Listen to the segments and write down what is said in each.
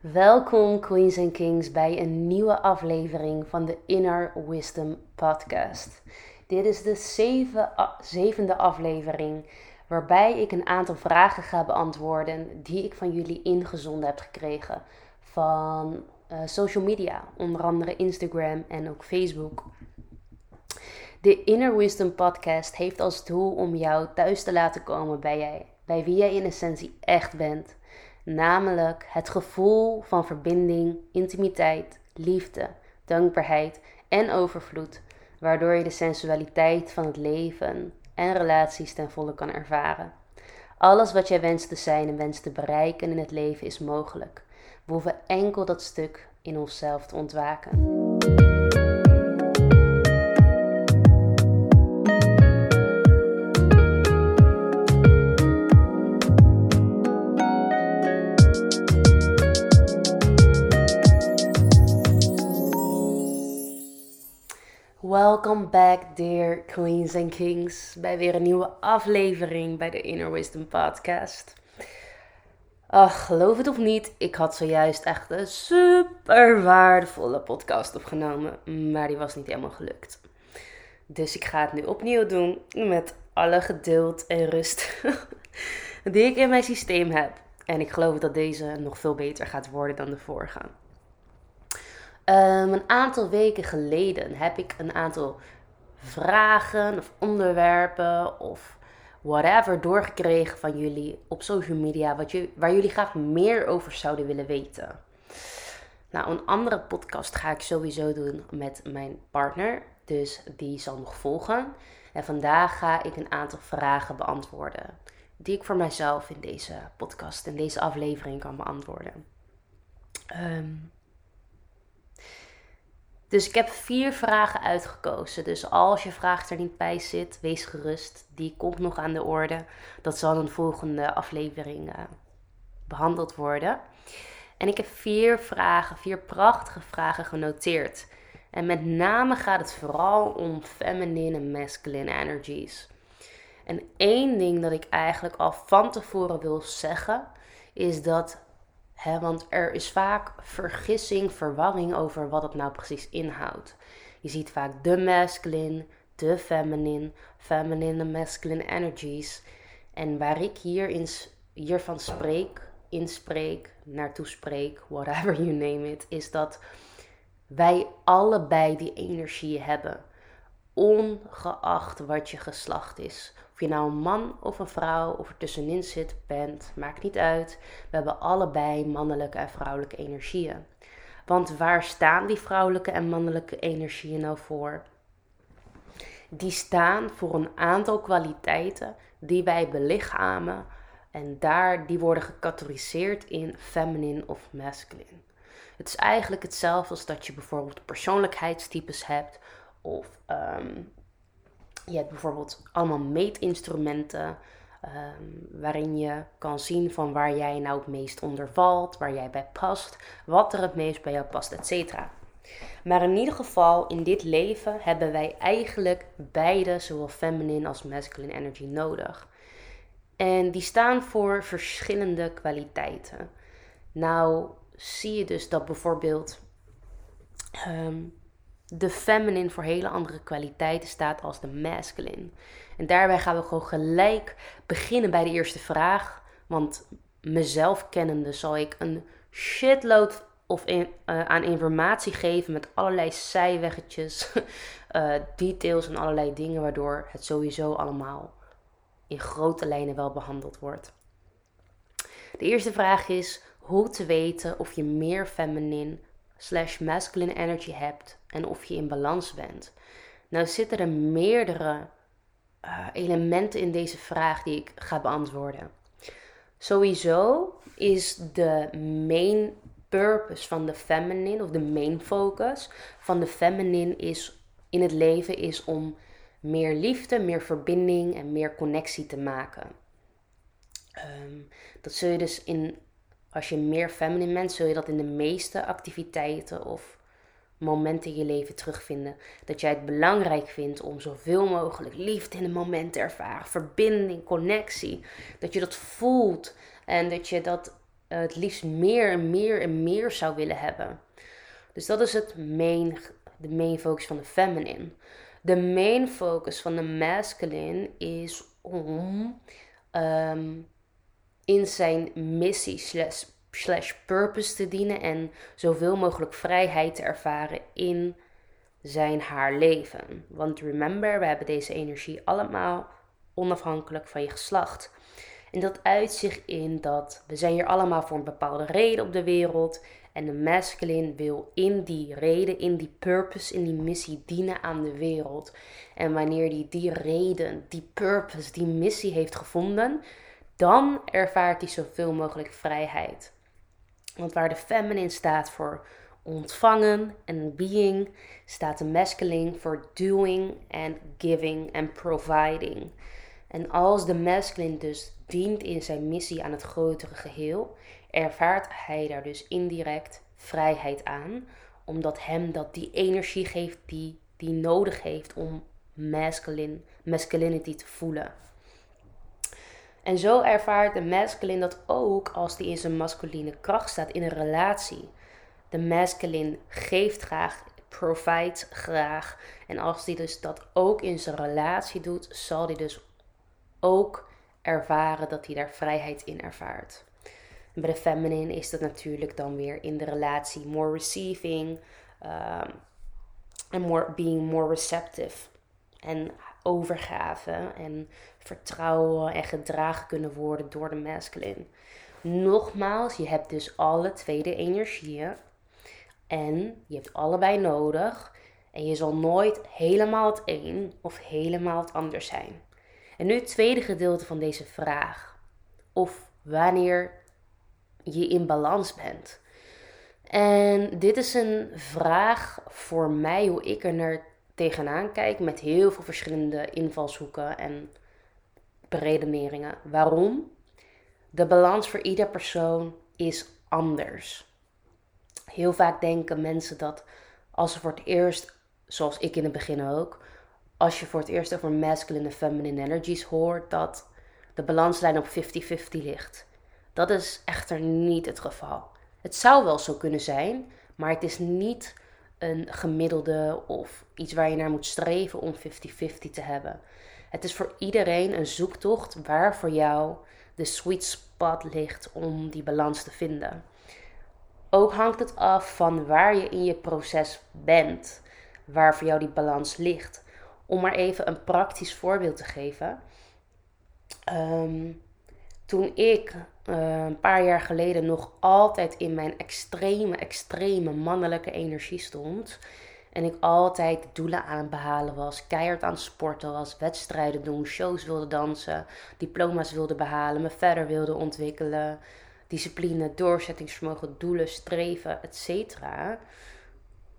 Welkom Queens and Kings bij een nieuwe aflevering van de Inner Wisdom Podcast. Dit is de zeven, zevende aflevering waarbij ik een aantal vragen ga beantwoorden die ik van jullie ingezonden heb gekregen van uh, social media, onder andere Instagram en ook Facebook. De Inner Wisdom Podcast heeft als doel om jou thuis te laten komen bij, jij, bij wie jij in essentie echt bent Namelijk het gevoel van verbinding, intimiteit, liefde, dankbaarheid en overvloed, waardoor je de sensualiteit van het leven en relaties ten volle kan ervaren. Alles wat jij wenst te zijn en wenst te bereiken in het leven is mogelijk. We hoeven enkel dat stuk in onszelf te ontwaken. Welcome back, dear queens and kings, bij weer een nieuwe aflevering bij de Inner Wisdom Podcast. Ach, geloof het of niet, ik had zojuist echt een super waardevolle podcast opgenomen, maar die was niet helemaal gelukt. Dus ik ga het nu opnieuw doen met alle geduld en rust die ik in mijn systeem heb. En ik geloof dat deze nog veel beter gaat worden dan de vorige. Um, een aantal weken geleden heb ik een aantal vragen of onderwerpen of whatever doorgekregen van jullie op social media wat je, waar jullie graag meer over zouden willen weten. Nou, een andere podcast ga ik sowieso doen met mijn partner, dus die zal nog volgen. En vandaag ga ik een aantal vragen beantwoorden die ik voor mijzelf in deze podcast, in deze aflevering kan beantwoorden. Um, dus ik heb vier vragen uitgekozen. Dus als je vraag er niet bij zit, wees gerust. Die komt nog aan de orde. Dat zal in een volgende aflevering uh, behandeld worden. En ik heb vier vragen, vier prachtige vragen genoteerd. En met name gaat het vooral om feminine en masculine energies. En één ding dat ik eigenlijk al van tevoren wil zeggen, is dat want er is vaak vergissing, verwarring over wat het nou precies inhoudt. Je ziet vaak de masculine, de feminine, feminine en masculine energies. En waar ik hier hiervan spreek, inspreek, naartoe spreek, whatever you name it, is dat wij allebei die energie hebben. Ongeacht wat je geslacht is. Of je nou een man of een vrouw of er tussenin zit, bent, maakt niet uit. We hebben allebei mannelijke en vrouwelijke energieën. Want waar staan die vrouwelijke en mannelijke energieën nou voor? Die staan voor een aantal kwaliteiten die wij belichamen en daar die worden gecategoriseerd in feminine of masculine. Het is eigenlijk hetzelfde als dat je bijvoorbeeld persoonlijkheidstypes hebt of um, je hebt bijvoorbeeld allemaal meetinstrumenten. Um, waarin je kan zien van waar jij nou het meest onder valt, waar jij bij past, wat er het meest bij jou past, etc. Maar in ieder geval, in dit leven hebben wij eigenlijk beide, zowel feminine als masculine energy, nodig. En die staan voor verschillende kwaliteiten. Nou, zie je dus dat bijvoorbeeld um, de feminine voor hele andere kwaliteiten staat als de masculine. En daarbij gaan we gewoon gelijk beginnen bij de eerste vraag. Want mezelf kennende zal ik een shitload of uh, aan informatie geven met allerlei zijweggetjes, uh, details en allerlei dingen, waardoor het sowieso allemaal in grote lijnen wel behandeld wordt. De eerste vraag is hoe te weten of je meer feminine slash masculine energy hebt en of je in balans bent. Nou zitten er meerdere uh, elementen in deze vraag die ik ga beantwoorden. Sowieso is de main purpose van de feminine of de main focus van de feminine is in het leven is om meer liefde, meer verbinding en meer connectie te maken. Um, dat zul je dus in als je meer feminine bent, zul je dat in de meeste activiteiten of momenten in je leven terugvinden. Dat jij het belangrijk vindt om zoveel mogelijk liefde in het moment te ervaren, verbinding, connectie. Dat je dat voelt en dat je dat het liefst meer en meer en meer zou willen hebben. Dus dat is het main, de main focus van de feminine. De main focus van de masculine is om ehm, in zijn missie slash, purpose te dienen en zoveel mogelijk vrijheid te ervaren in zijn haar leven. Want remember, we hebben deze energie allemaal onafhankelijk van je geslacht. En dat uit zich in dat we zijn hier allemaal voor een bepaalde reden op de wereld. En de masculine wil in die reden, in die purpose, in die missie dienen aan de wereld. En wanneer die die reden, die purpose, die missie heeft gevonden, dan ervaart hij zoveel mogelijk vrijheid. Want waar de feminine staat voor ontvangen en being, staat de masculine voor doing and giving and providing. En als de masculine dus dient in zijn missie aan het grotere geheel, ervaart hij daar dus indirect vrijheid aan, omdat hem dat die energie geeft die die nodig heeft om masculine, masculinity te voelen. En zo ervaart de masculine dat ook als die in zijn masculine kracht staat in een relatie. De masculine geeft graag, provide graag. En als die dus dat ook in zijn relatie doet, zal die dus ook ervaren dat hij daar vrijheid in ervaart. En bij de feminine is dat natuurlijk dan weer in de relatie more receiving um, en more, being more receptive. En overgave en vertrouwen en gedragen kunnen worden door de masculine. Nogmaals, je hebt dus alle tweede energieën. En je hebt allebei nodig. En je zal nooit helemaal het een of helemaal het ander zijn. En nu het tweede gedeelte van deze vraag. Of wanneer je in balans bent. En dit is een vraag voor mij hoe ik er naar tegenaan kijk met heel veel verschillende invalshoeken en beredeneringen. Waarom? De balans voor ieder persoon is anders. Heel vaak denken mensen dat als ze voor het eerst, zoals ik in het begin ook, als je voor het eerst over masculine en feminine energies hoort, dat de balanslijn op 50-50 ligt. Dat is echter niet het geval. Het zou wel zo kunnen zijn, maar het is niet een gemiddelde of iets waar je naar moet streven om 50-50 te hebben. Het is voor iedereen een zoektocht waar voor jou de sweet spot ligt om die balans te vinden. Ook hangt het af van waar je in je proces bent, waar voor jou die balans ligt. Om maar even een praktisch voorbeeld te geven. Ehm, toen ik uh, een paar jaar geleden nog altijd in mijn extreme, extreme mannelijke energie stond. En ik altijd doelen aan het behalen was, keihard aan sporten was, wedstrijden doen, shows wilde dansen, diploma's wilde behalen, me verder wilde ontwikkelen, discipline, doorzettingsvermogen, doelen, streven, etc.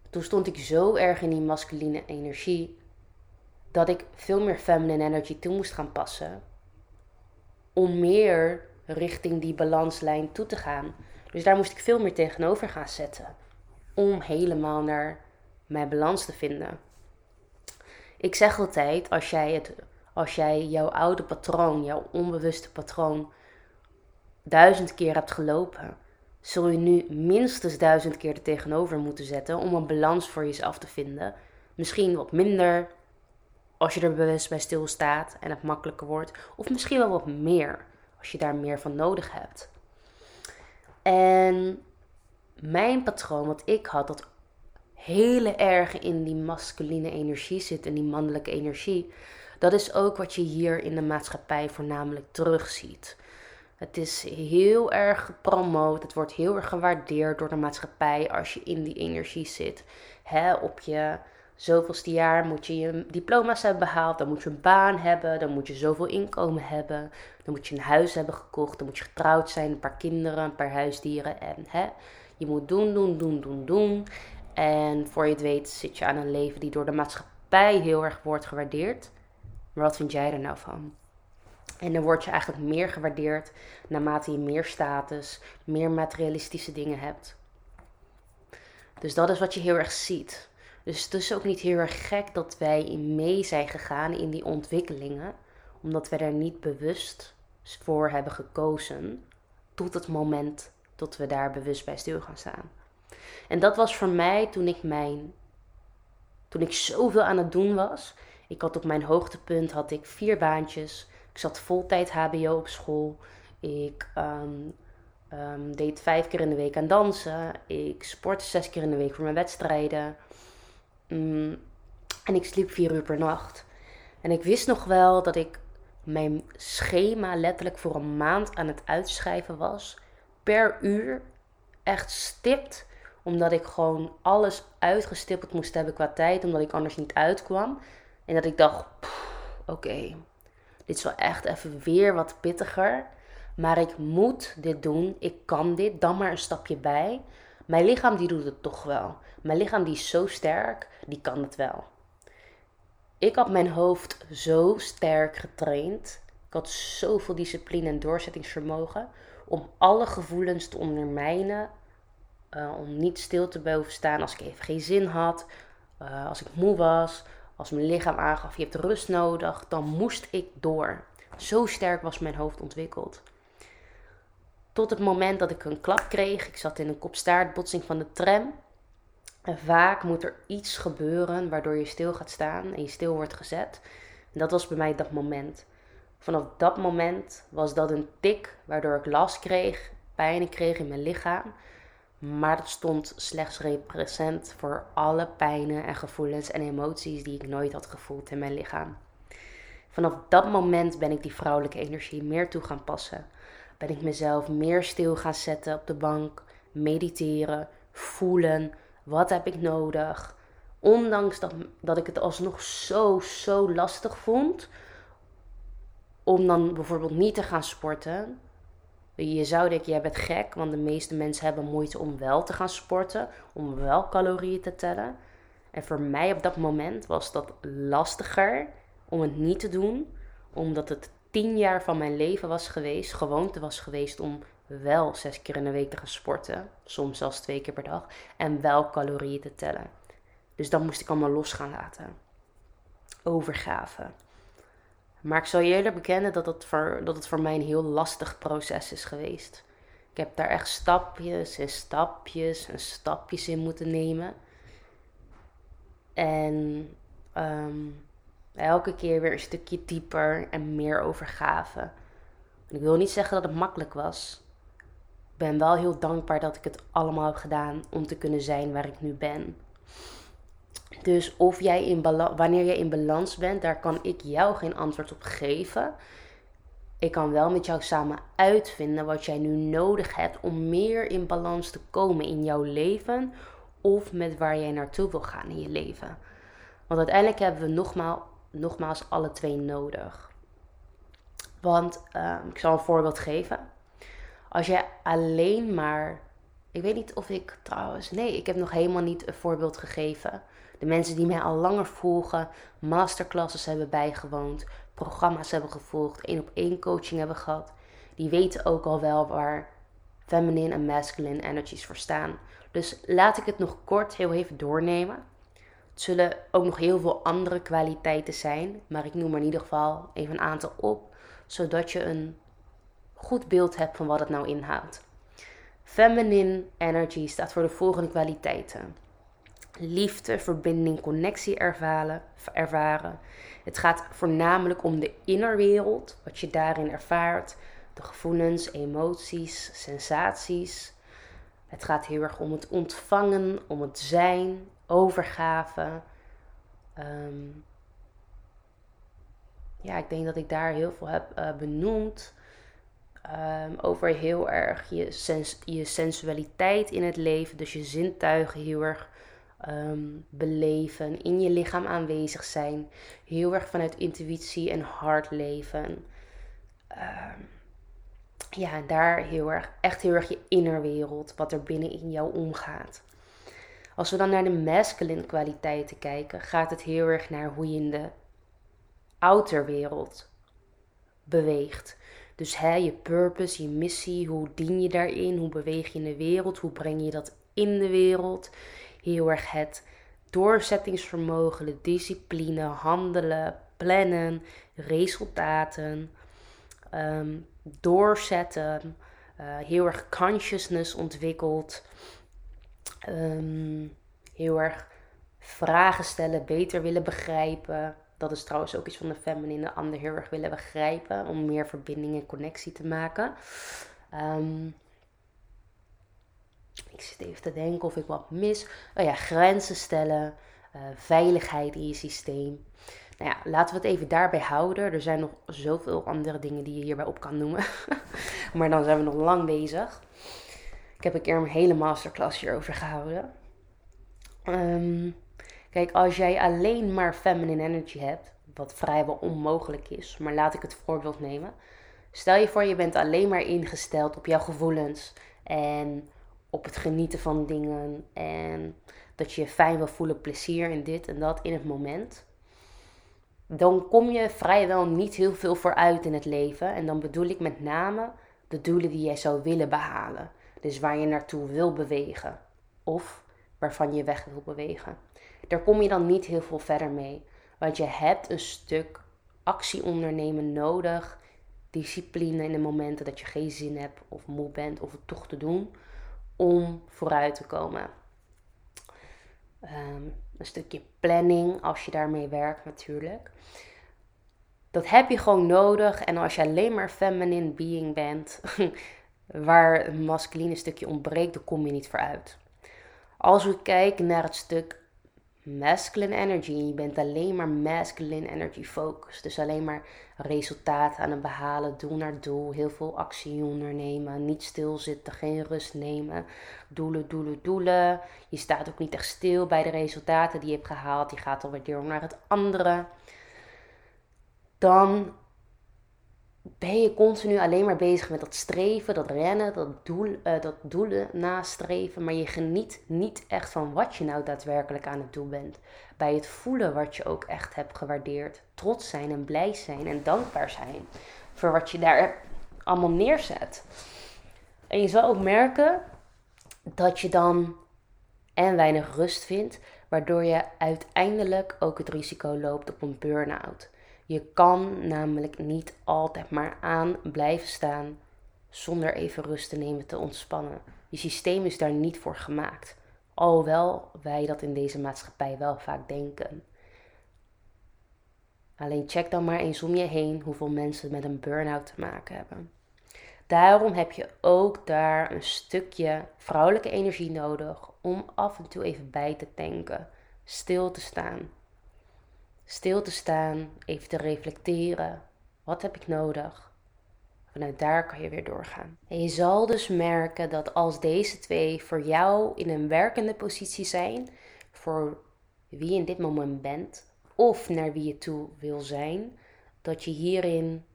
Toen stond ik zo erg in die masculine energie dat ik veel meer feminine energy toe moest gaan passen om meer richting die balanslijn toe te gaan. Dus daar moest ik veel meer tegenover gaan zetten. Om helemaal naar mijn balans te vinden. Ik zeg altijd, als jij, het, als jij jouw oude patroon, jouw onbewuste patroon, duizend keer hebt gelopen, zul je nu minstens duizend keer er tegenover moeten zetten om een balans voor jezelf te vinden. Misschien wat minder, als je er bewust bij stilstaat en het makkelijker wordt. Of misschien wel wat meer, als je daar meer van nodig hebt. En mijn patroon, wat ik had, dat hele erg in die masculine energie zit en die mannelijke energie. Dat is ook wat je hier in de maatschappij voornamelijk terugziet. Het is heel erg gepromoot, het wordt heel erg gewaardeerd door de maatschappij als je in die energie zit. Op je zoveelste jaar moet je je diploma's hebben behaald, dan moet je een baan hebben, dan moet je zoveel inkomen hebben, dan moet je een huis hebben gekocht, dan moet je getrouwd zijn, een paar kinderen, een paar huisdieren en je moet doen, doen, doen, doen, doen. En voor je het weet zit je aan een leven die door de maatschappij heel erg wordt gewaardeerd. Maar wat vind jij er nou van? En dan word je eigenlijk meer gewaardeerd naarmate je meer status, meer materialistische dingen hebt. Dus dat is wat je heel erg ziet. Dus het is ook niet heel erg gek dat wij in mee zijn gegaan in die ontwikkelingen, omdat we er niet bewust voor hebben gekozen tot het moment tot we daar bewust bij stil gaan staan. En dat was voor mij toen ik mijn, toen ik zoveel aan het doen was. Ik had op mijn hoogtepunt had ik vier baantjes. Ik zat voltijd HBO op school. Ik ehm, ehm, deed vijf keer in de week aan dansen. Ik sportte zes keer in de week voor mijn wedstrijden. Mm, en ik sliep vier uur per nacht. En ik wist nog wel dat ik mijn schema letterlijk voor een maand aan het uitschrijven was. Per uur. Echt stipt. Omdat ik gewoon alles uitgestippeld moest hebben qua tijd. Omdat ik anders niet uitkwam. En dat ik dacht, oké, dit is wel echt even weer wat pittiger. Maar ik moet dit doen. Ik kan dit. Dan maar een stapje bij. Mijn lichaam die doet het toch wel. Mijn lichaam die is zo sterk. Die kan het wel. Ik had mijn hoofd zo sterk getraind. Ik had zoveel discipline en doorzettingsvermogen. Om alle gevoelens te ondermijnen. Uh, om niet stil te boven staan als ik even geen zin had. Uh, als ik moe was. Als mijn lichaam aangaf, je hebt rust nodig. Dan moest ik door. Zo sterk was mijn hoofd ontwikkeld. Tot het moment dat ik een klap kreeg. Ik zat in een kopstaartbotsing van de tram. Vaak moet er iets gebeuren waardoor je stil gaat staan en je stil wordt gezet. Dat was bij mij dat moment. Vanaf dat moment was dat een tik waardoor ik last kreeg, pijn kreeg in mijn lichaam. Maar dat stond slechts represent voor alle pijnen en gevoelens en emoties die ik nooit had gevoeld in mijn lichaam. Vanaf dat moment ben ik die vrouwelijke energie meer toe gaan passen. Ben ik mezelf meer stil gaan zetten op de bank, mediteren, voelen. Wat heb ik nodig? Ondanks dat, dat ik het alsnog zo, zo lastig vond om dan bijvoorbeeld niet te gaan sporten. Je zou denken, jij bent gek, want de meeste mensen hebben moeite om wel te gaan sporten, om wel calorieën te tellen. En voor mij op dat moment was dat lastiger om het niet te doen, omdat het tien jaar van mijn leven was geweest, gewoonte was geweest om wel zes keer in de week te gaan sporten, soms zelfs twee keer per dag, en wel calorieën te tellen. Dus dat moest ik allemaal los gaan laten. Overgave. Maar ik zal je eerlijk bekennen dat het, voor, dat het voor mij een heel lastig proces is geweest. Ik heb daar echt stapjes en stapjes en stapjes in moeten nemen. En ehm, elke keer weer een stukje dieper en meer overgave. En ik wil niet zeggen dat het makkelijk was. Ik ben wel heel dankbaar dat ik het allemaal heb gedaan om te kunnen zijn waar ik nu ben. Dus of jij in wanneer jij in balans bent, daar kan ik jou geen antwoord op geven. Ik kan wel met jou samen uitvinden wat jij nu nodig hebt om meer in balans te komen in jouw leven of met waar jij naartoe wil gaan in je leven. Want uiteindelijk hebben we nogmaals, nogmaals alle twee nodig. Want ehm, ik zal een voorbeeld geven. Als jij alleen maar. Ik weet niet of ik trouwens. Nee, ik heb nog helemaal niet een voorbeeld gegeven. De mensen die mij al langer volgen, masterclasses hebben bijgewoond, programma's hebben gevolgd, één op één coaching hebben gehad, die weten ook al wel waar feminine en masculine energies voor staan. Dus laat ik het nog kort heel even doornemen. Het zullen ook nog heel veel andere kwaliteiten zijn, maar ik noem er in ieder geval even een aantal op, zodat je een goed beeld hebt van wat het nou inhoudt. Feminine energy staat voor de volgende kwaliteiten liefde, verbinding, connectie ervaren, ervaren. Het gaat voornamelijk om de innerwereld, wat je daarin ervaart, de gevoelens, emoties, sensaties. Het gaat heel erg om het ontvangen, om het zijn, overgave. Ehm, ja, ik denk dat ik daar heel veel heb uh, benoemd. Um, over heel erg je, sens je sensualiteit in het leven, dus je zintuigen heel erg um, beleven, in je lichaam aanwezig zijn. Heel erg vanuit intuïtie en hart leven. Um, ja, daar heel erg, echt heel erg je innerwereld, wat er binnen in jou omgaat. Als we dan naar de masculine kwaliteiten kijken, gaat het heel erg naar hoe je in de outer wereld beweegt. Dus hè, je purpose, je missie, hoe dien je daarin? Hoe beweeg je in de wereld? Hoe breng je dat in de wereld? Heel erg het doorzettingsvermogen, de discipline, handelen, plannen, resultaten, um, doorzetten, heel erg consciousness ontwikkelt. Ehm, heel erg vragen stellen, beter willen begrijpen. Dat is trouwens ook iets van de feminine, de ander heel erg willen begrijpen. Om meer verbinding en connectie te maken. Ehm, ik zit even te denken of ik wat mis. Oh ja, grenzen stellen. Uh, veiligheid in je systeem. Nou ja, laten we het even daarbij houden. Er zijn nog zoveel andere dingen die je hierbij op kan noemen. maar dan zijn we nog lang bezig. Ik heb een keer een hele masterclass hierover gehouden. Ehm, kijk, als jij alleen maar feminine energy hebt, wat vrijwel onmogelijk is, maar laat ik het voorbeeld nemen. Stel je voor, je bent alleen maar ingesteld op jouw gevoelens en op het genieten van dingen en dat je je fijn wil voelen, plezier in dit en dat in het moment. Dan kom je vrijwel niet heel veel vooruit in het leven. En dan bedoel ik met name de doelen die jij zou willen behalen. Dus waar je naartoe wil bewegen. Of waarvan je weg wil bewegen. Daar kom je dan niet heel veel verder mee. Want je hebt een stuk actie ondernemen nodig. Discipline in de momenten dat je geen zin hebt of moe bent of het toch te doen. Om vooruit te komen. Ehm, een stukje planning als je daarmee werkt natuurlijk. Dat heb je gewoon nodig. En als je alleen maar feminine being bent, waar een masculine stukje ontbreekt, dan kom je niet vooruit. Als we kijken naar het stuk masculine energy, je bent alleen maar masculine energy focus. Dus alleen maar resultaten aan het behalen, doel naar doel, heel veel actie ondernemen, niet stilzitten, geen rust nemen, doelen, doelen, doelen. Je staat ook niet echt stil bij de resultaten die je hebt gehaald, je gaat alweer door naar het andere. Dan ben je continu alleen maar bezig met dat streven, dat rennen, dat, doel, uh, dat doelen nastreven. Maar je geniet niet echt van wat je nou daadwerkelijk aan het doen bent. Bij het voelen wat je ook echt hebt gewaardeerd. Trots zijn en blij zijn en dankbaar zijn voor wat je daar allemaal neerzet. En je zal ook merken dat je dan en weinig rust vindt, waardoor je uiteindelijk ook het risico loopt op een burn-out. Je kan namelijk niet altijd maar aan blijven staan zonder even rust te nemen te ontspannen. Je systeem is daar niet voor gemaakt. Alhoewel wij dat in deze maatschappij wel vaak denken. Alleen check dan maar eens om je heen hoeveel mensen met een burn-out te maken hebben. Daarom heb je ook daar een stukje vrouwelijke energie nodig om af en toe even bij te tanken, stil te staan, stil te staan, even te reflecteren. Wat heb ik nodig? Vanuit daar kan je weer doorgaan. En je zal dus merken dat als deze twee voor jou in een werkende positie zijn, voor wie je in dit moment bent, of naar wie je toe wil zijn, dat je hierin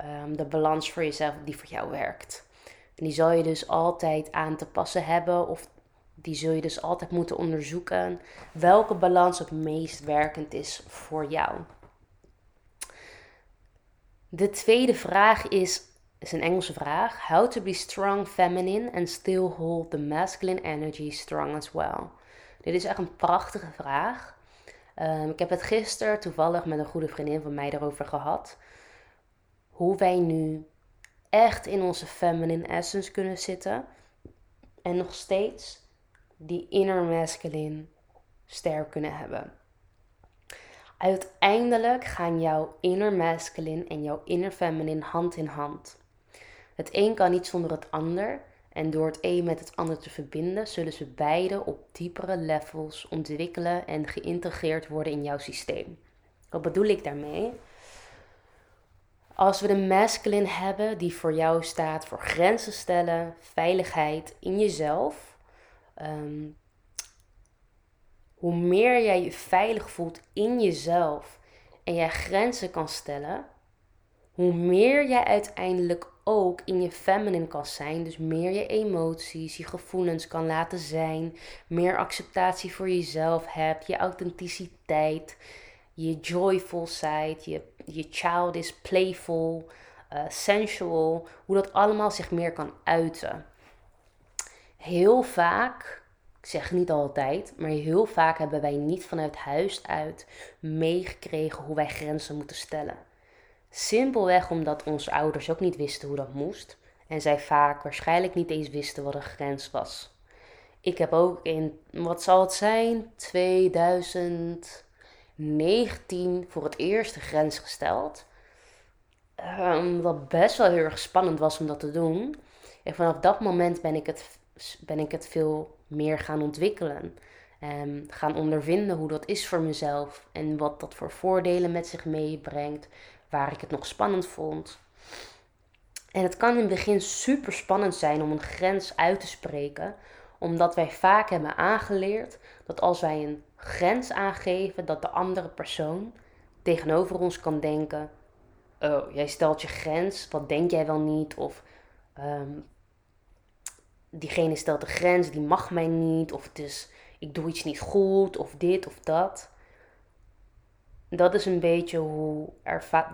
um, de balans voor jezelf die voor jou werkt. En die zal je dus altijd aan te passen hebben of die zul je dus altijd moeten onderzoeken welke balans het meest werkend is voor jou. De tweede vraag is, is een Engelse vraag. How to be strong feminine and still hold the masculine energy strong as well. Dit is echt een prachtige vraag. Um, ik heb het gisteren toevallig met een goede vriendin van mij erover gehad. Hoe wij nu echt in onze feminine essence kunnen zitten. En nog steeds die inner masculine sterk kunnen hebben. Uiteindelijk gaan jouw inner masculine en jouw inner feminine hand in hand. Het een kan niet zonder het ander. En door het een met het ander te verbinden, zullen ze beide op diepere levels ontwikkelen en geïntegreerd worden in jouw systeem. Wat bedoel ik daarmee? Als we de masculine hebben die voor jou staat voor grenzen stellen, veiligheid in jezelf, Ehm, hoe meer jij je veilig voelt in jezelf en jij grenzen kan stellen, hoe meer jij uiteindelijk ook in je feminine kan zijn. Dus meer je emoties, je gevoelens kan laten zijn. Meer acceptatie voor jezelf hebt, je authenticiteit, je joyful side, je, je childish, playful, uh, sensual. Hoe dat allemaal zich meer kan uiten heel vaak, ik zeg niet altijd, maar heel vaak hebben wij niet vanuit huis uit meegekregen hoe wij grenzen moeten stellen. Simpelweg omdat onze ouders ook niet wisten hoe dat moest. En zij vaak waarschijnlijk niet eens wisten wat een grens was. Ik heb ook in, wat zal het zijn, 2019 voor het eerst een grens gesteld. Um, wat best wel heel erg spannend was om dat te doen. En vanaf dat moment ben ik het, ben ik het veel meer gaan ontwikkelen. Um, gaan ondervinden hoe dat is voor mezelf. En wat dat voor voordelen met zich meebrengt. Waar ik het nog spannend vond. En het kan in het begin super spannend zijn om een grens uit te spreken. Omdat wij vaak hebben aangeleerd dat als wij een grens aangeven, dat de andere persoon tegenover ons kan denken: Oh, jij stelt je grens, wat denk jij wel niet? Of um, diegene stelt de grens, die mag mij niet. Of het is, ik doe iets niet goed, of dit of dat. Dat is een beetje hoe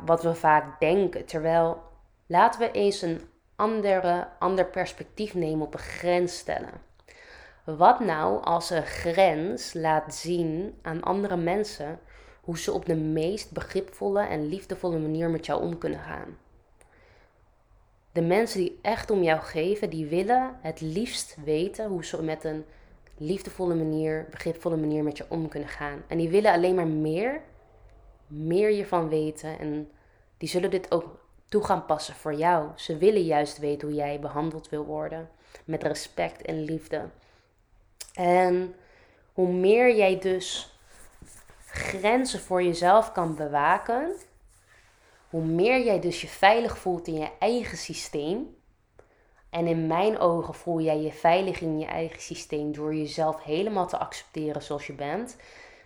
wat we vaak denken. Terwijl laten we eens een andere, ander perspectief nemen op een grens stellen. Wat nou als een grens laat zien aan andere mensen hoe ze op de meest begripvolle en liefdevolle manier met jou om kunnen gaan? De mensen die echt om jou geven, die willen het liefst weten hoe ze met een liefdevolle manier, begripvolle manier met je om kunnen gaan. En die willen alleen maar meer, meer je van weten. En die zullen dit ook toe gaan passen voor jou. Ze willen juist weten hoe jij behandeld wil worden. Met respect en liefde. En hoe meer jij dus grenzen voor jezelf kan bewaken, hoe meer jij dus je veilig voelt in je eigen systeem. En in mijn ogen voel jij je veilig in je eigen systeem door jezelf helemaal te accepteren zoals je bent.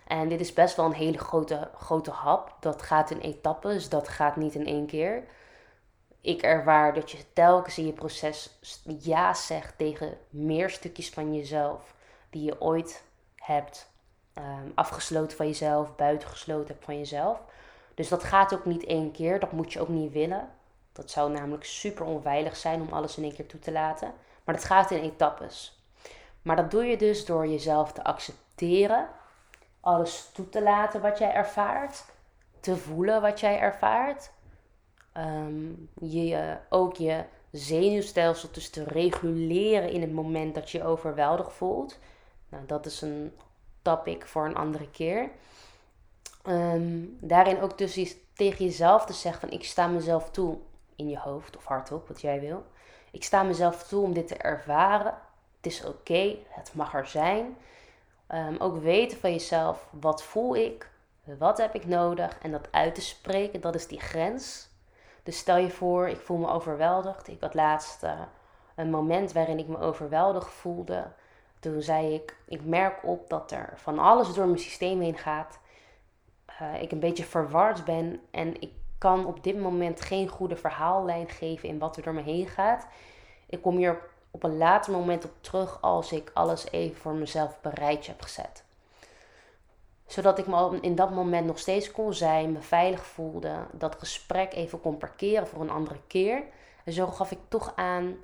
En dit is best wel een hele grote, grote hap. Dat gaat in etappes, dat gaat niet in één keer. Ik ervaar dat je telkens in je proces ja zegt tegen meer stukjes van jezelf die je ooit hebt um, afgesloten van jezelf, buitengesloten hebt van jezelf. Dus dat gaat ook niet één keer, dat moet je ook niet willen. Dat zou namelijk super onveilig zijn om alles in één keer toe te laten. Maar dat gaat in etappes. Maar dat doe je dus door jezelf te accepteren, alles toe te laten wat jij ervaart, te voelen wat jij ervaart. Ehm, je, ook je zenuwstelsel dus te reguleren in het moment dat je je overweldigd voelt. Nou, dat is een topic voor een andere keer. Ehm, daarin ook dus tegen jezelf te zeggen van ik sta mezelf toe in je hoofd of hardop, wat jij wil. Ik sta mezelf toe om dit te ervaren. Het is oké, het mag er zijn. Ehm, ook weten van jezelf, wat voel ik, wat heb ik nodig en dat uit te spreken, dat is die grens. Dus stel je voor, ik voel me overweldigd. Ik had laatst uh, een moment waarin ik me overweldigd voelde. Toen zei ik, ik merk op dat er van alles door mijn systeem heen gaat. Uh, ik een beetje verward ben en ik kan op dit moment geen goede verhaallijn geven in wat er door me heen gaat. Ik kom hier op een later moment op terug als ik alles even voor mezelf bereid heb gezet. Zodat ik me in dat moment nog steeds kon zijn, me veilig voelde, dat gesprek even kon parkeren voor een andere keer. En zo gaf ik toch aan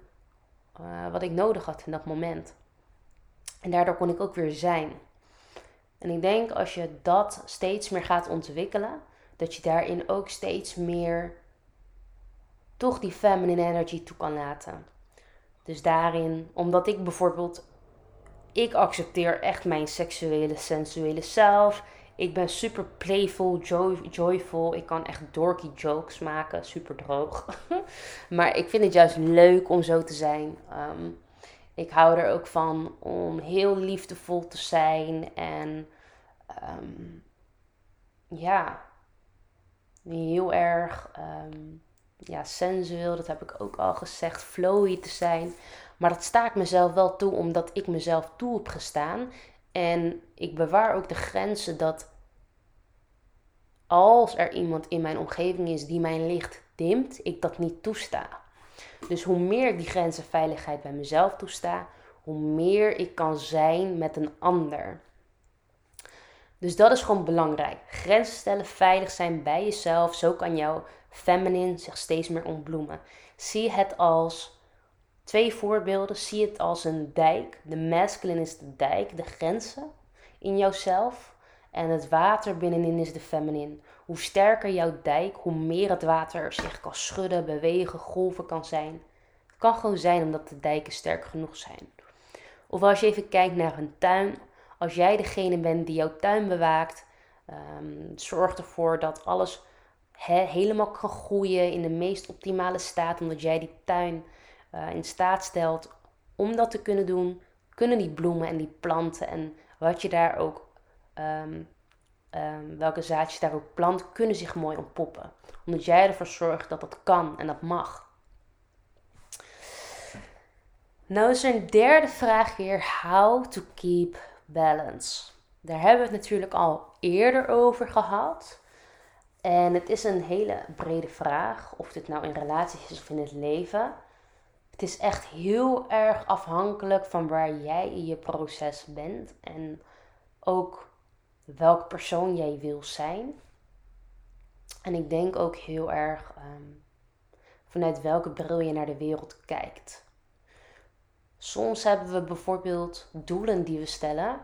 uh, wat ik nodig had in dat moment. En daardoor kon ik ook weer zijn. En ik denk als je dat steeds meer gaat ontwikkelen, dat je daarin ook steeds meer toch die feminine energy toe kan laten. Dus daarin, omdat ik bijvoorbeeld, ik accepteer echt mijn seksuele, sensuele zelf. Ik ben super playful, joy, joyful. Ik kan echt dorky jokes maken, super droog. maar ik vind het juist leuk om zo te zijn. Um, ik hou er ook van om heel liefdevol te zijn en um, ja, heel erg um, ja, sensueel, dat heb ik ook al gezegd, flowy te zijn. Maar dat sta ik mezelf wel toe omdat ik mezelf toe heb gestaan. En ik bewaar ook de grenzen dat als er iemand in mijn omgeving is die mijn licht dimt, ik dat niet toesta. Dus hoe meer ik die grenzen veiligheid bij mezelf toesta, hoe meer ik kan zijn met een ander. Dus dat is gewoon belangrijk. Grenzen stellen, veilig zijn bij jezelf. Zo kan jouw feminine zich steeds meer ontbloemen. Zie het als twee voorbeelden. Zie het als een dijk. De masculine is de dijk, de grenzen in jouzelf. En het water binnenin is de feminine. Hoe sterker jouw dijk, hoe meer het water zich kan schudden, bewegen, golven kan zijn. Kan gewoon zijn omdat de dijken sterk genoeg zijn. Of als je even kijkt naar een tuin. Als jij degene bent die jouw tuin bewaakt, um, zorg ervoor dat alles helemaal kan groeien in de meest optimale staat. Omdat jij die tuin uh, in staat stelt om dat te kunnen doen. Kunnen die bloemen en die planten en wat je daar ook, um, um, welke zaadjes daar ook plant, kunnen zich mooi ontpoppen. Omdat jij ervoor zorgt dat dat kan en dat mag. Nou is er een derde vraag weer. How to keep balance. Daar hebben we het natuurlijk al eerder over gehad. En het is een hele brede vraag, of dit nou in relaties is of in het leven. Het is echt heel erg afhankelijk van waar jij in je proces bent en ook welke persoon jij wil zijn. En ik denk ook heel erg ehm, vanuit welke bril je naar de wereld kijkt. Soms hebben we bijvoorbeeld doelen die we stellen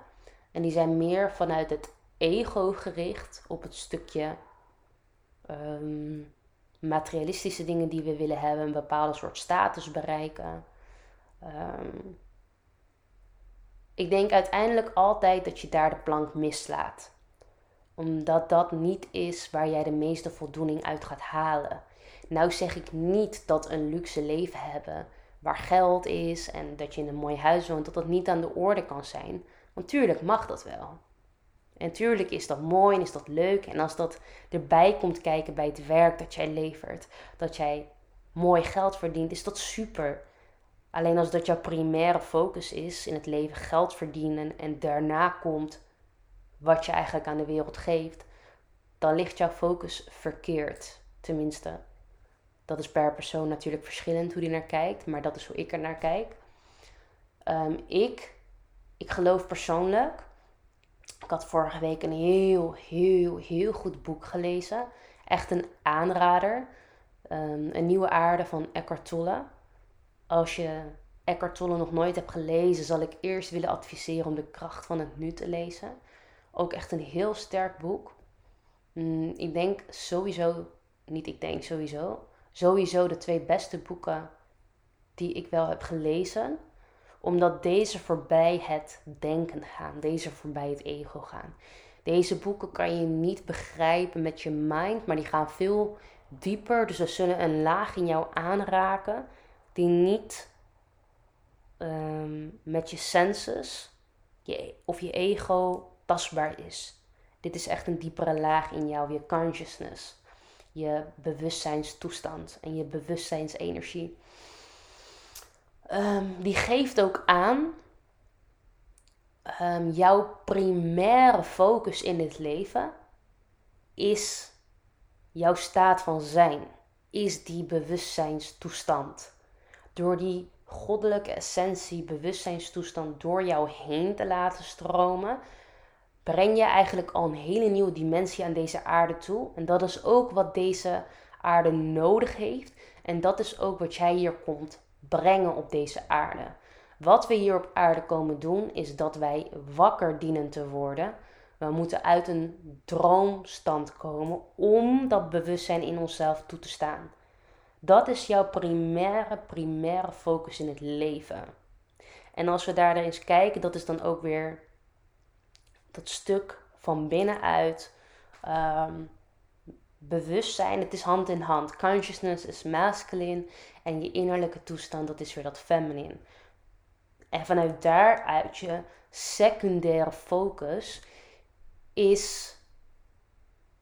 en die zijn meer vanuit het ego gericht op het stukje um, materialistische dingen die we willen hebben, een bepaalde soort status bereiken. Ehm, ik denk uiteindelijk altijd dat je daar de plank mislaat. Omdat dat niet is waar jij de meeste voldoening uit gaat halen. Nou zeg ik niet dat een luxe leven hebben waar geld is en dat je in een mooi huis woont, dat dat niet aan de orde kan zijn. Want tuurlijk mag dat wel. En tuurlijk is dat mooi en is dat leuk. En als dat erbij komt kijken bij het werk dat jij levert, dat jij mooi geld verdient, is dat super. Alleen als dat jouw primaire focus is in het leven geld verdienen en daarna komt wat je eigenlijk aan de wereld geeft, dan ligt jouw focus verkeerd. Tenminste, dat is per persoon natuurlijk verschillend hoe die naar kijkt, maar dat is hoe ik er naar kijk. Um, ik, ik geloof persoonlijk ik had vorige week een heel, heel, heel goed boek gelezen. Echt een aanrader. Um, een nieuwe aarde van Eckhart Tolle. Als je Eckhart Tolle nog nooit hebt gelezen, zal ik eerst willen adviseren om de kracht van het nu te lezen. Ook echt een heel sterk boek. Mm, ik denk sowieso, niet ik denk sowieso, sowieso de twee beste boeken die ik wel heb gelezen omdat deze voorbij het denken gaan, deze voorbij het ego gaan. Deze boeken kan je niet begrijpen met je mind, maar die gaan veel dieper. Dus ze zullen een laag in jou aanraken die niet ehm, met je senses je, of je ego tastbaar is. Dit is echt een diepere laag in jou, je consciousness, je bewustzijnstoestand en je bewustzijnsenergie. Um, die geeft ook aan um, jouw primaire focus in dit leven is jouw staat van zijn, is die bewustzijnstoestand. Door die goddelijke essentie, bewustzijnstoestand door jou heen te laten stromen, breng je eigenlijk al een hele nieuwe dimensie aan deze aarde toe. En dat is ook wat deze aarde nodig heeft. En dat is ook wat jij hier komt brengen op deze aarde. Wat we hier op aarde komen doen, is dat wij wakker dienen te worden. We moeten uit een droomstand komen om dat bewustzijn in onszelf toe te staan. Dat is jouw primaire, primaire focus in het leven. En als we daar eens kijken, dat is dan ook weer dat stuk van binnenuit. Um, bewustzijn, het is hand in hand. Consciousness is masculine en je innerlijke toestand, dat is weer dat feminine. En vanuit daaruit je secundaire focus is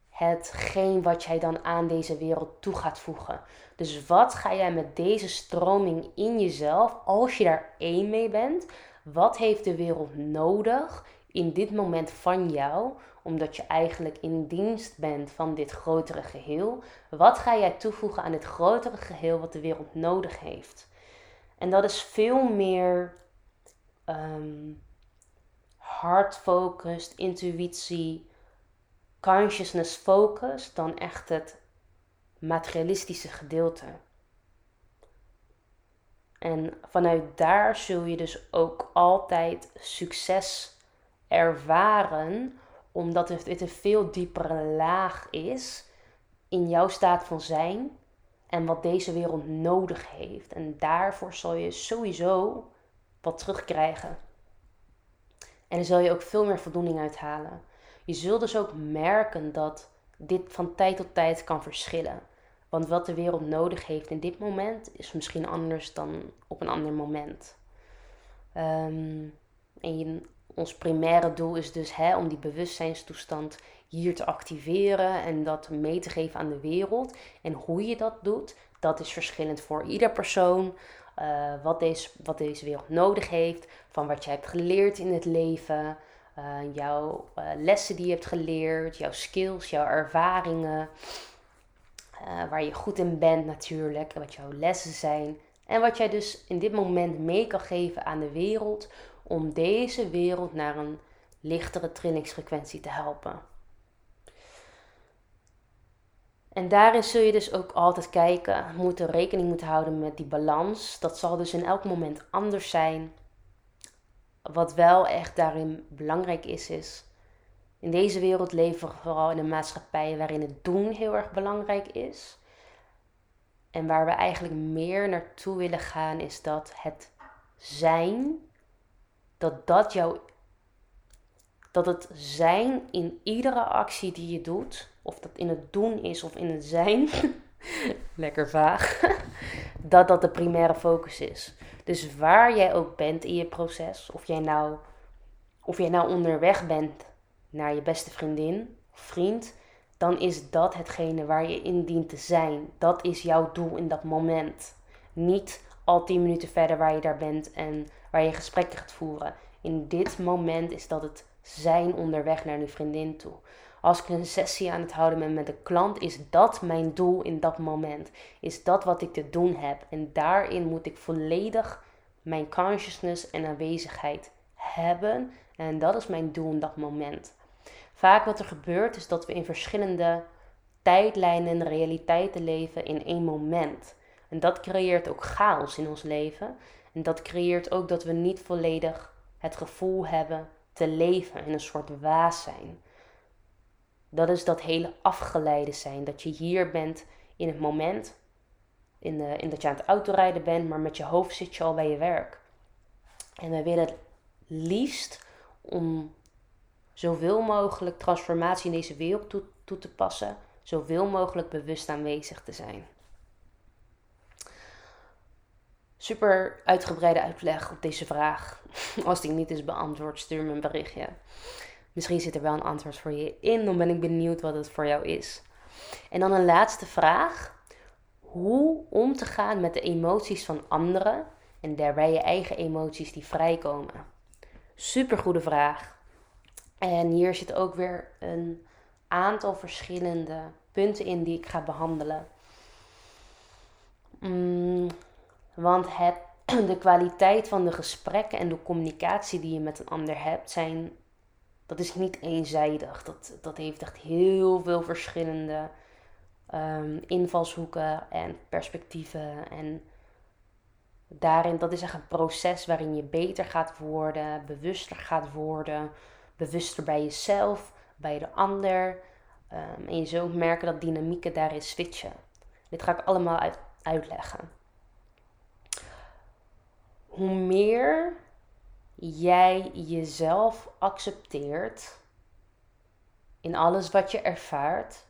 hetgeen wat jij dan aan deze wereld toe gaat voegen. Dus wat ga jij met deze stroming in jezelf, als je daar één mee bent, wat heeft de wereld nodig in dit moment van jou omdat je eigenlijk in dienst bent van dit grotere geheel. Wat ga jij toevoegen aan dit grotere geheel wat de wereld nodig heeft? En dat is veel meer um, heart-focused, intuïtie, consciousness-focus dan echt het materialistische gedeelte. En vanuit daar zul je dus ook altijd succes ervaren omdat het een veel diepere laag is in jouw staat van zijn. en wat deze wereld nodig heeft. En daarvoor zal je sowieso wat terugkrijgen. En dan zul je ook veel meer voldoening uithalen. Je zult dus ook merken dat dit van tijd tot tijd kan verschillen. Want wat de wereld nodig heeft in dit moment is misschien anders dan op een ander moment. Um, en ons primaire doel is dus hè, om die bewustzijnstoestand hier te activeren en dat mee te geven aan de wereld. En hoe je dat doet, dat is verschillend voor ieder persoon. Uh, wat, deze, wat deze wereld nodig heeft, van wat je hebt geleerd in het leven, uh, jouw uh, lessen die je hebt geleerd, jouw skills, jouw ervaringen, waar je goed in bent natuurlijk, wat jouw lessen zijn. En wat jij dus in dit moment mee kan geven aan de wereld om deze wereld naar een lichtere trillingsfrequentie te helpen. En daarin zul je dus ook altijd kijken, moeten rekening moeten houden met die balans. Dat zal dus in elk moment anders zijn. Wat wel echt daarin belangrijk is, is in deze wereld leven we vooral in een maatschappij waarin het doen heel erg belangrijk is. En waar we eigenlijk meer naartoe willen gaan, is dat het zijn, dat dat jouw, dat het zijn in iedere actie die je doet, of dat in het doen is of in het zijn, lekker vaag, dat dat de primaire focus is. Dus waar jij ook bent in je proces, of jij nou, of jij nou onderweg bent naar je beste vriendin of vriend, dan is dat hetgene waar je in dient te zijn. Dat is jouw doel in dat moment. Niet al tien minuten verder waar je daar bent en waar je gesprekken gaat voeren. In dit moment is dat het zijn onderweg naar die vriendin toe. Als ik een sessie aan het houden ben met een klant, is dat mijn doel in dat moment. Is dat wat ik te doen heb. En daarin moet ik volledig mijn consciousness en aanwezigheid hebben. En dat is mijn doel in dat moment. Vaak wat er gebeurt is dat we in verschillende tijdlijnen en realiteiten leven in één moment. En dat creëert ook chaos in ons leven. En dat creëert ook dat we niet volledig het gevoel hebben te leven in een soort waas zijn. Dat is dat hele afgeleide zijn. Dat je hier bent in het moment. In, in dat je aan het autorijden bent, maar met je hoofd zit je al bij je werk. En we willen het liefst om zoveel mogelijk transformatie in deze wereld toe, toe te passen, zoveel mogelijk bewust aanwezig te zijn. Super uitgebreide uitleg op deze vraag. Als die niet is beantwoord, stuur me een berichtje. Misschien zit er wel een antwoord voor je in, dan ben ik benieuwd wat het voor jou is. En dan een laatste vraag. Hoe om te gaan met de emoties van anderen en daarbij je eigen emoties die vrijkomen? Super goede vraag. En hier zit ook weer een aantal verschillende punten in die ik ga behandelen. Mm, want het, de kwaliteit van de gesprekken en de communicatie die je met een ander hebt, zijn, dat is niet eenzijdig. Dat, dat heeft echt heel veel verschillende um, invalshoeken en perspectieven. En daarin, dat is echt een proces waarin je beter gaat worden, bewuster gaat worden bewuster bij jezelf, bij de ander. Um, en je zult merken dat dynamieken daarin switchen. Dit ga ik allemaal uit, uitleggen. Hoe meer jij jezelf accepteert in alles wat je ervaart,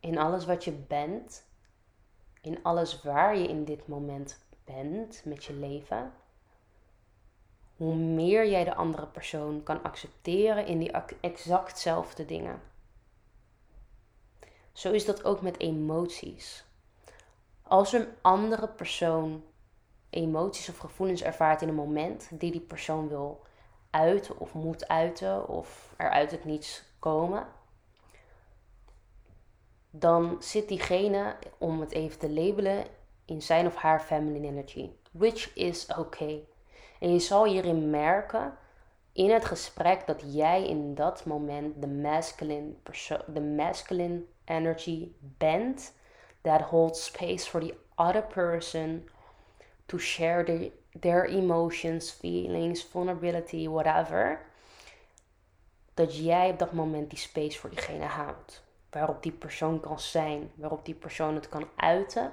in alles wat je bent, in alles waar je in dit moment bent met je leven, hoe meer jij de andere persoon kan accepteren in die exactzelfde dingen. Zo is dat ook met emoties. Als een andere persoon emoties of gevoelens ervaart in een moment die die persoon wil uiten of moet uiten of er uit het niets komen, dan zit diegene, om het even te labelen, in zijn of haar feminine energy. Which is okay. En je zal hierin merken in het gesprek dat jij in dat moment de masculine, de masculine energy bent. That holds space for the other person to share their, emotions, feelings, vulnerability, whatever. Dat jij op dat moment die space voor diegene houdt. Waarop die persoon kan zijn, waarop die persoon het kan uiten.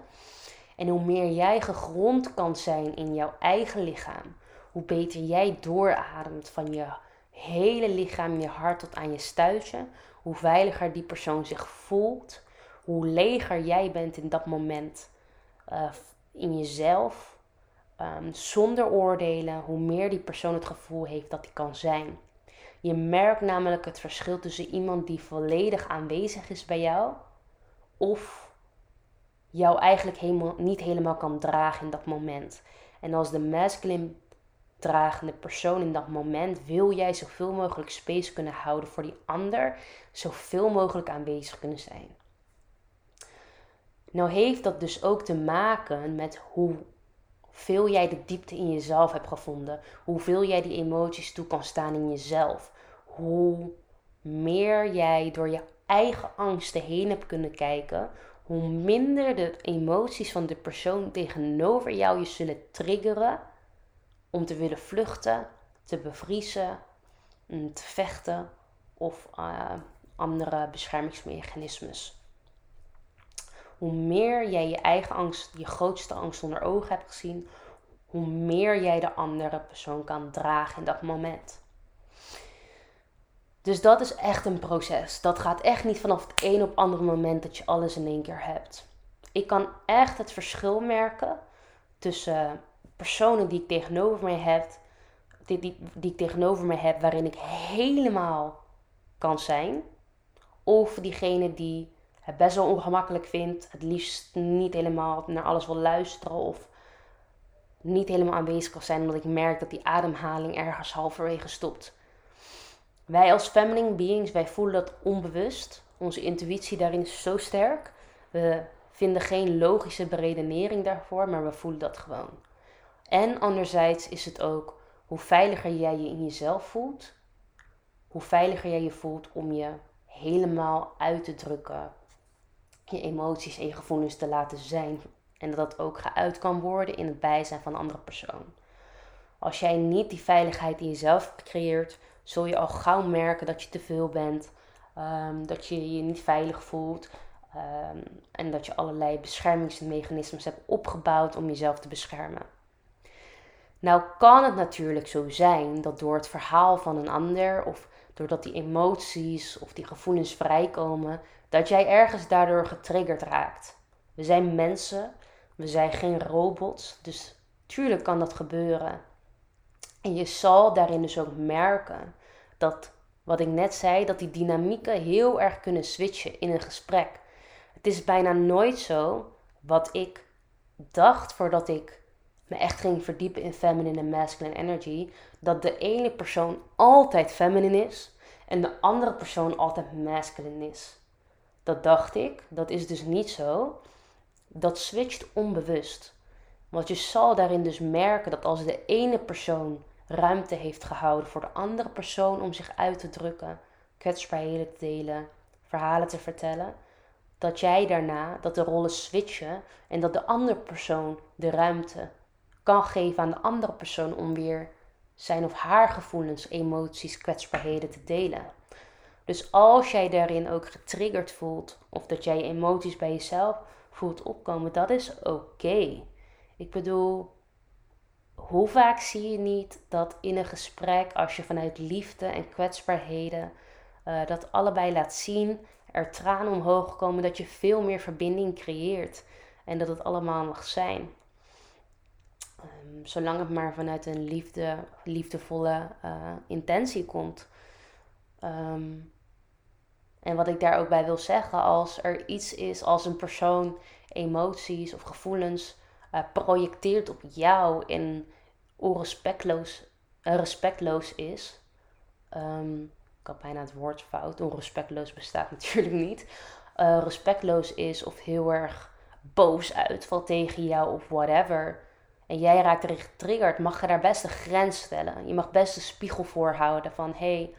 En hoe meer jij gegrond kan zijn in jouw eigen lichaam, hoe beter jij doorademt van je hele lichaam, je hart tot aan je stuitje, hoe veiliger die persoon zich voelt, hoe leger jij bent in dat moment uh, in jezelf, um, zonder oordelen, hoe meer die persoon het gevoel heeft dat hij kan zijn. Je merkt namelijk het verschil tussen iemand die volledig aanwezig is bij jou of jou eigenlijk helemaal, niet helemaal kan dragen in dat moment. En als de masculine dragende persoon in dat moment? Wil jij zoveel mogelijk space kunnen houden voor die ander, zoveel mogelijk aanwezig kunnen zijn. Nou heeft dat dus ook te maken met hoeveel jij de diepte in jezelf hebt gevonden, hoeveel jij die emoties toe kan staan in jezelf, hoe meer jij door je eigen angsten heen hebt kunnen kijken, hoe minder de emoties van de persoon tegenover jou je zullen triggeren om te willen vluchten, te bevriezen, mm, te vechten of uh, andere beschermingsmechanismes. Hoe meer jij je eigen angst, je grootste angst onder ogen hebt gezien, hoe meer jij de andere persoon kan dragen in dat moment. Dus dat is echt een proces. Dat gaat echt niet vanaf het een op andere moment dat je alles in één keer hebt. Ik kan echt het verschil merken tussen personen die ik tegenover mij heb, die, die, ik tegenover mij heb, waarin ik helemaal kan zijn. Of diegene die het best wel ongemakkelijk vindt, het liefst niet helemaal naar alles wil luisteren of niet helemaal aanwezig kan zijn omdat ik merk dat die ademhaling ergens halverwege stopt. Wij als feminine beings, wij voelen dat onbewust. Onze intuïtie daarin is zo sterk. We vinden geen logische beredenering daarvoor, maar we voelen dat gewoon. En anderzijds is het ook hoe veiliger jij je in jezelf voelt, hoe veiliger jij je voelt om je helemaal uit te drukken, je emoties en je gevoelens te laten zijn. En dat dat ook geuit kan worden in het bijzijn van een andere persoon. Als jij niet die veiligheid in jezelf creëert, zul je al gauw merken dat je te veel bent, ehm, dat je je niet veilig voelt ehm, en dat je allerlei beschermingsmechanismes hebt opgebouwd om jezelf te beschermen. Nou kan het natuurlijk zo zijn dat door het verhaal van een ander of doordat die emoties of die gevoelens vrijkomen, dat jij ergens daardoor getriggerd raakt. We zijn mensen, we zijn geen robots, dus tuurlijk kan dat gebeuren. En je zal daarin dus ook merken dat, wat ik net zei, dat die dynamieken heel erg kunnen switchen in een gesprek. Het is bijna nooit zo wat ik dacht voordat ik me echt ging verdiepen in feminine en masculine energy, dat de ene persoon altijd feminine is en de andere persoon altijd masculine is. Dat dacht ik, dat is dus niet zo. Dat switcht onbewust. Want je zal daarin dus merken dat als de ene persoon ruimte heeft gehouden voor de andere persoon om zich uit te drukken, kwetsbaarheden te delen, verhalen te vertellen, dat jij daarna, dat de rollen switchen en dat de andere persoon de ruimte kan geven aan de andere persoon om weer zijn of haar gevoelens, emoties, kwetsbaarheden te delen. Dus als jij daarin ook getriggerd voelt of dat jij je emoties bij jezelf voelt opkomen, dat is oké. Ik bedoel, hoe vaak zie je niet dat in een gesprek, als je vanuit liefde en kwetsbaarheden uh, dat allebei laat zien, er tranen omhoog komen, dat je veel meer verbinding creëert en dat het allemaal mag zijn. Um, zolang het maar vanuit een liefde, liefdevolle uh, intentie komt. Um, en wat ik daar ook bij wil zeggen, als er iets is, als een persoon emoties of gevoelens uh, projecteert op jou en onrespectloos uh, respectloos is. Um, ik had bijna het woord fout. Onrespectloos bestaat natuurlijk niet. Respectloos is of heel erg boos uitvalt tegen jou of whatever. En jij raakt erin getriggerd, mag je daar best een grens stellen. Je mag best een spiegel voorhouden van hey,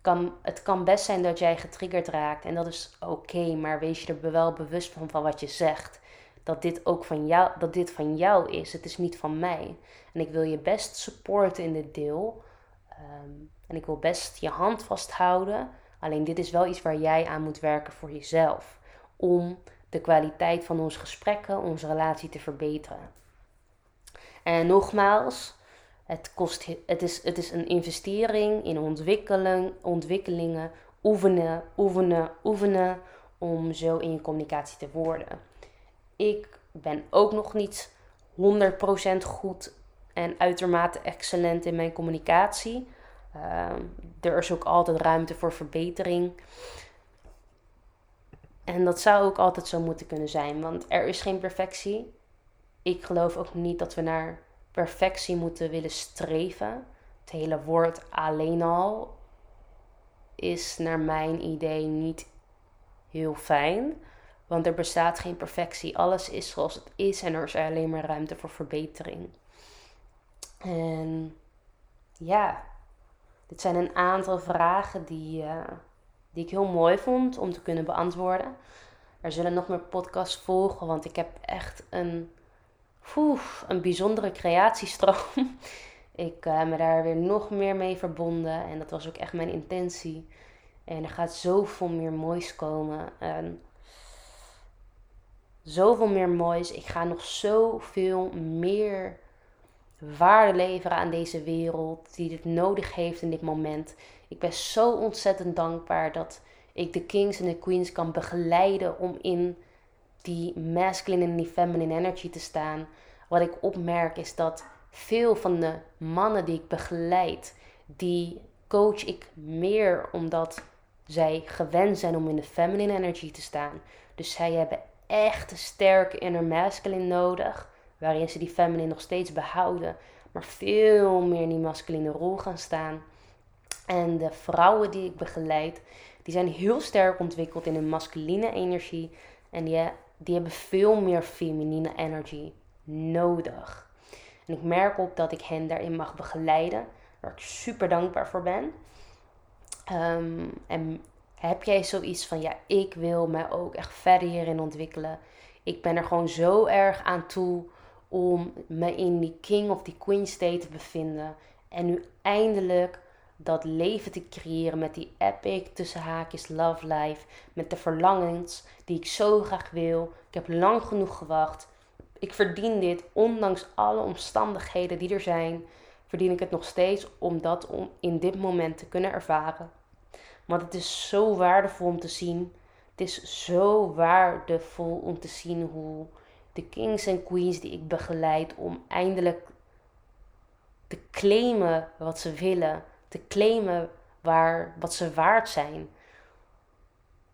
kan, het kan best zijn dat jij getriggerd raakt en dat is oké, maar wees je er wel bewust van, van wat je zegt dat dit ook van jou, dat dit van jou is. Het is niet van mij. En ik wil je best supporten in dit deel. Ehm, en ik wil best je hand vasthouden. Alleen dit is wel iets waar jij aan moet werken voor jezelf. Om de kwaliteit van onze gesprekken, onze relatie te verbeteren. En nogmaals, het, kost, het, is, het is een investering in ontwikkeling, ontwikkelingen, oefenen, oefenen, oefenen om zo in je communicatie te worden. Ik ben ook nog niet 100% goed en uitermate excellent in mijn communicatie. Ehm, er is ook altijd ruimte voor verbetering. En dat zou ook altijd zo moeten kunnen zijn, want er is geen perfectie. Ik geloof ook niet dat we naar perfectie moeten willen streven. Het hele woord alleen al is naar mijn idee niet heel fijn. Want er bestaat geen perfectie. Alles is zoals het is en er is alleen maar ruimte voor verbetering. En ja, dit zijn een aantal vragen die, uh, die ik heel mooi vond om te kunnen beantwoorden. Er zullen nog meer podcasts volgen, want ik heb echt een, een bijzondere creatiestroom. ik uh, me daar weer nog meer mee verbonden en dat was ook echt mijn intentie. En er gaat zoveel meer moois komen. En zoveel meer moois. Ik ga nog zoveel meer waarde leveren aan deze wereld die dit nodig heeft in dit moment. Ik ben zo ontzettend dankbaar dat ik de kings en de queens kan begeleiden om in die masculine en die feminine energy te staan. Wat ik opmerk is dat veel van de mannen die ik begeleid, die coach ik meer omdat zij gewend zijn om in de feminine energy te staan. Dus zij hebben echt een sterke inner masculine nodig, waarin ze die feminine nog steeds behouden, maar veel meer in die masculine rol gaan staan. En de vrouwen die ik begeleid, die zijn heel sterk ontwikkeld in een masculine energie en die, die hebben veel meer feminine energy nodig. En ik merk op dat ik hen daarin mag begeleiden, waar ik super dankbaar voor ben. Um, en heb jij zoiets van, ja, ik wil mij ook echt verder hierin ontwikkelen. Ik ben er gewoon zo erg aan toe om me in die king of die queen state te bevinden. En nu eindelijk dat leven te creëren met die epic tussen haakjes love life. Met de verlangens die ik zo graag wil. Ik heb lang genoeg gewacht. Ik verdien dit, ondanks alle omstandigheden die er zijn. Verdien ik het nog steeds om dat om in dit moment te kunnen ervaren. Want het is zo waardevol om te zien. Het is zo waardevol om te zien hoe de kings en queens die ik begeleid om eindelijk te claimen wat ze willen, te claimen waar, wat ze waard zijn.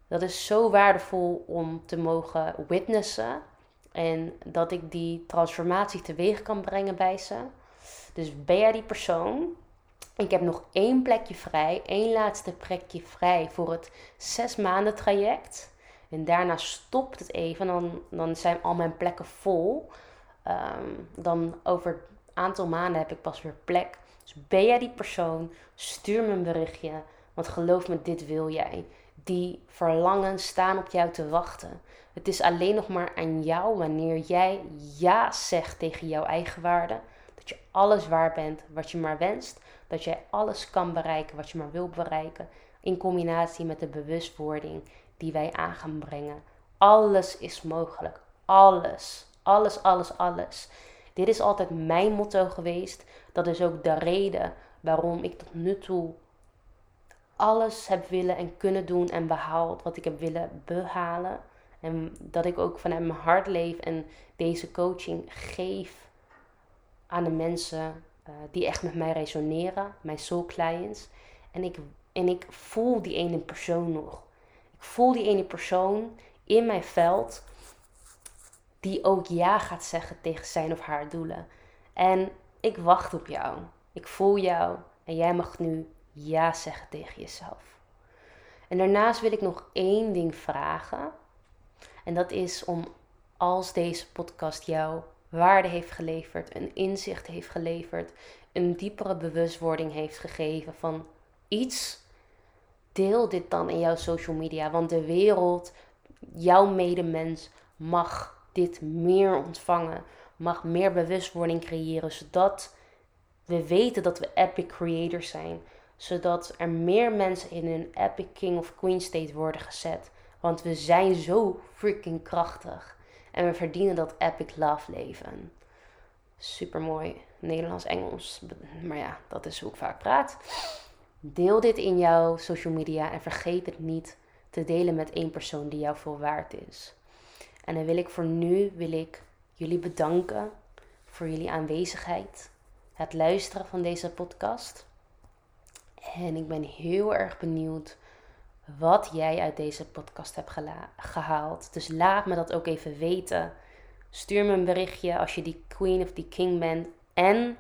Dat is zo waardevol om te mogen witnessen en dat ik die transformatie teweeg kan brengen bij ze. Dus ben jij die persoon ik heb nog één plekje vrij, één laatste plekje vrij voor het zes maanden traject. En daarna stopt het even, dan, dan zijn al mijn plekken vol. Ehm, dan over een aantal maanden heb ik pas weer plek. Dus ben jij die persoon, stuur me een berichtje. Want geloof me, dit wil jij. Die verlangens staan op jou te wachten. Het is alleen nog maar aan jou wanneer jij ja zegt tegen jouw eigen waarde. Dat je alles waar bent wat je maar wenst dat jij alles kan bereiken wat je maar wilt bereiken. In combinatie met de bewustwording die wij aan gaan brengen. Alles is mogelijk. Alles. Alles, alles, alles. Dit is altijd mijn motto geweest. Dat is ook de reden waarom ik tot nu toe alles heb willen en kunnen doen en behaald wat ik heb willen behalen. En dat ik ook vanuit mijn hart leef en deze coaching geef aan de mensen uh, die echt met mij resoneren, mijn soul clients. En ik, en ik voel die ene persoon nog. Ik voel die ene persoon in mijn veld die ook ja gaat zeggen tegen zijn of haar doelen. En ik wacht op jou. Ik voel jou en jij mag nu ja zeggen tegen jezelf. En daarnaast wil ik nog één ding vragen. En dat is om als deze podcast jou waarde heeft geleverd, een inzicht heeft geleverd, een diepere bewustwording heeft gegeven van iets, deel dit dan in jouw social media. Want de wereld, jouw medemens, mag dit meer ontvangen, mag meer bewustwording creëren, zodat we weten dat we epic creators zijn. Zodat er meer mensen in een epic king of queen state worden gezet. Want we zijn zo freaking krachtig. En we verdienen dat epic love leven. Super mooi. Nederlands-Engels. Maar ja, dat is hoe ik vaak praat. Deel dit in jouw social media en vergeet het niet te delen met één persoon die jou veel waard is. En dan wil ik voor nu wil ik jullie bedanken voor jullie aanwezigheid, het luisteren van deze podcast. En ik ben heel erg benieuwd wat jij uit deze podcast hebt gehaald. Dus laat me dat ook even weten. Stuur me een berichtje als je die queen of die king bent. En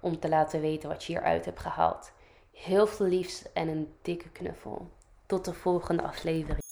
om te laten weten wat je hieruit hebt gehaald. Heel veel liefs en een dikke knuffel. Tot de volgende aflevering.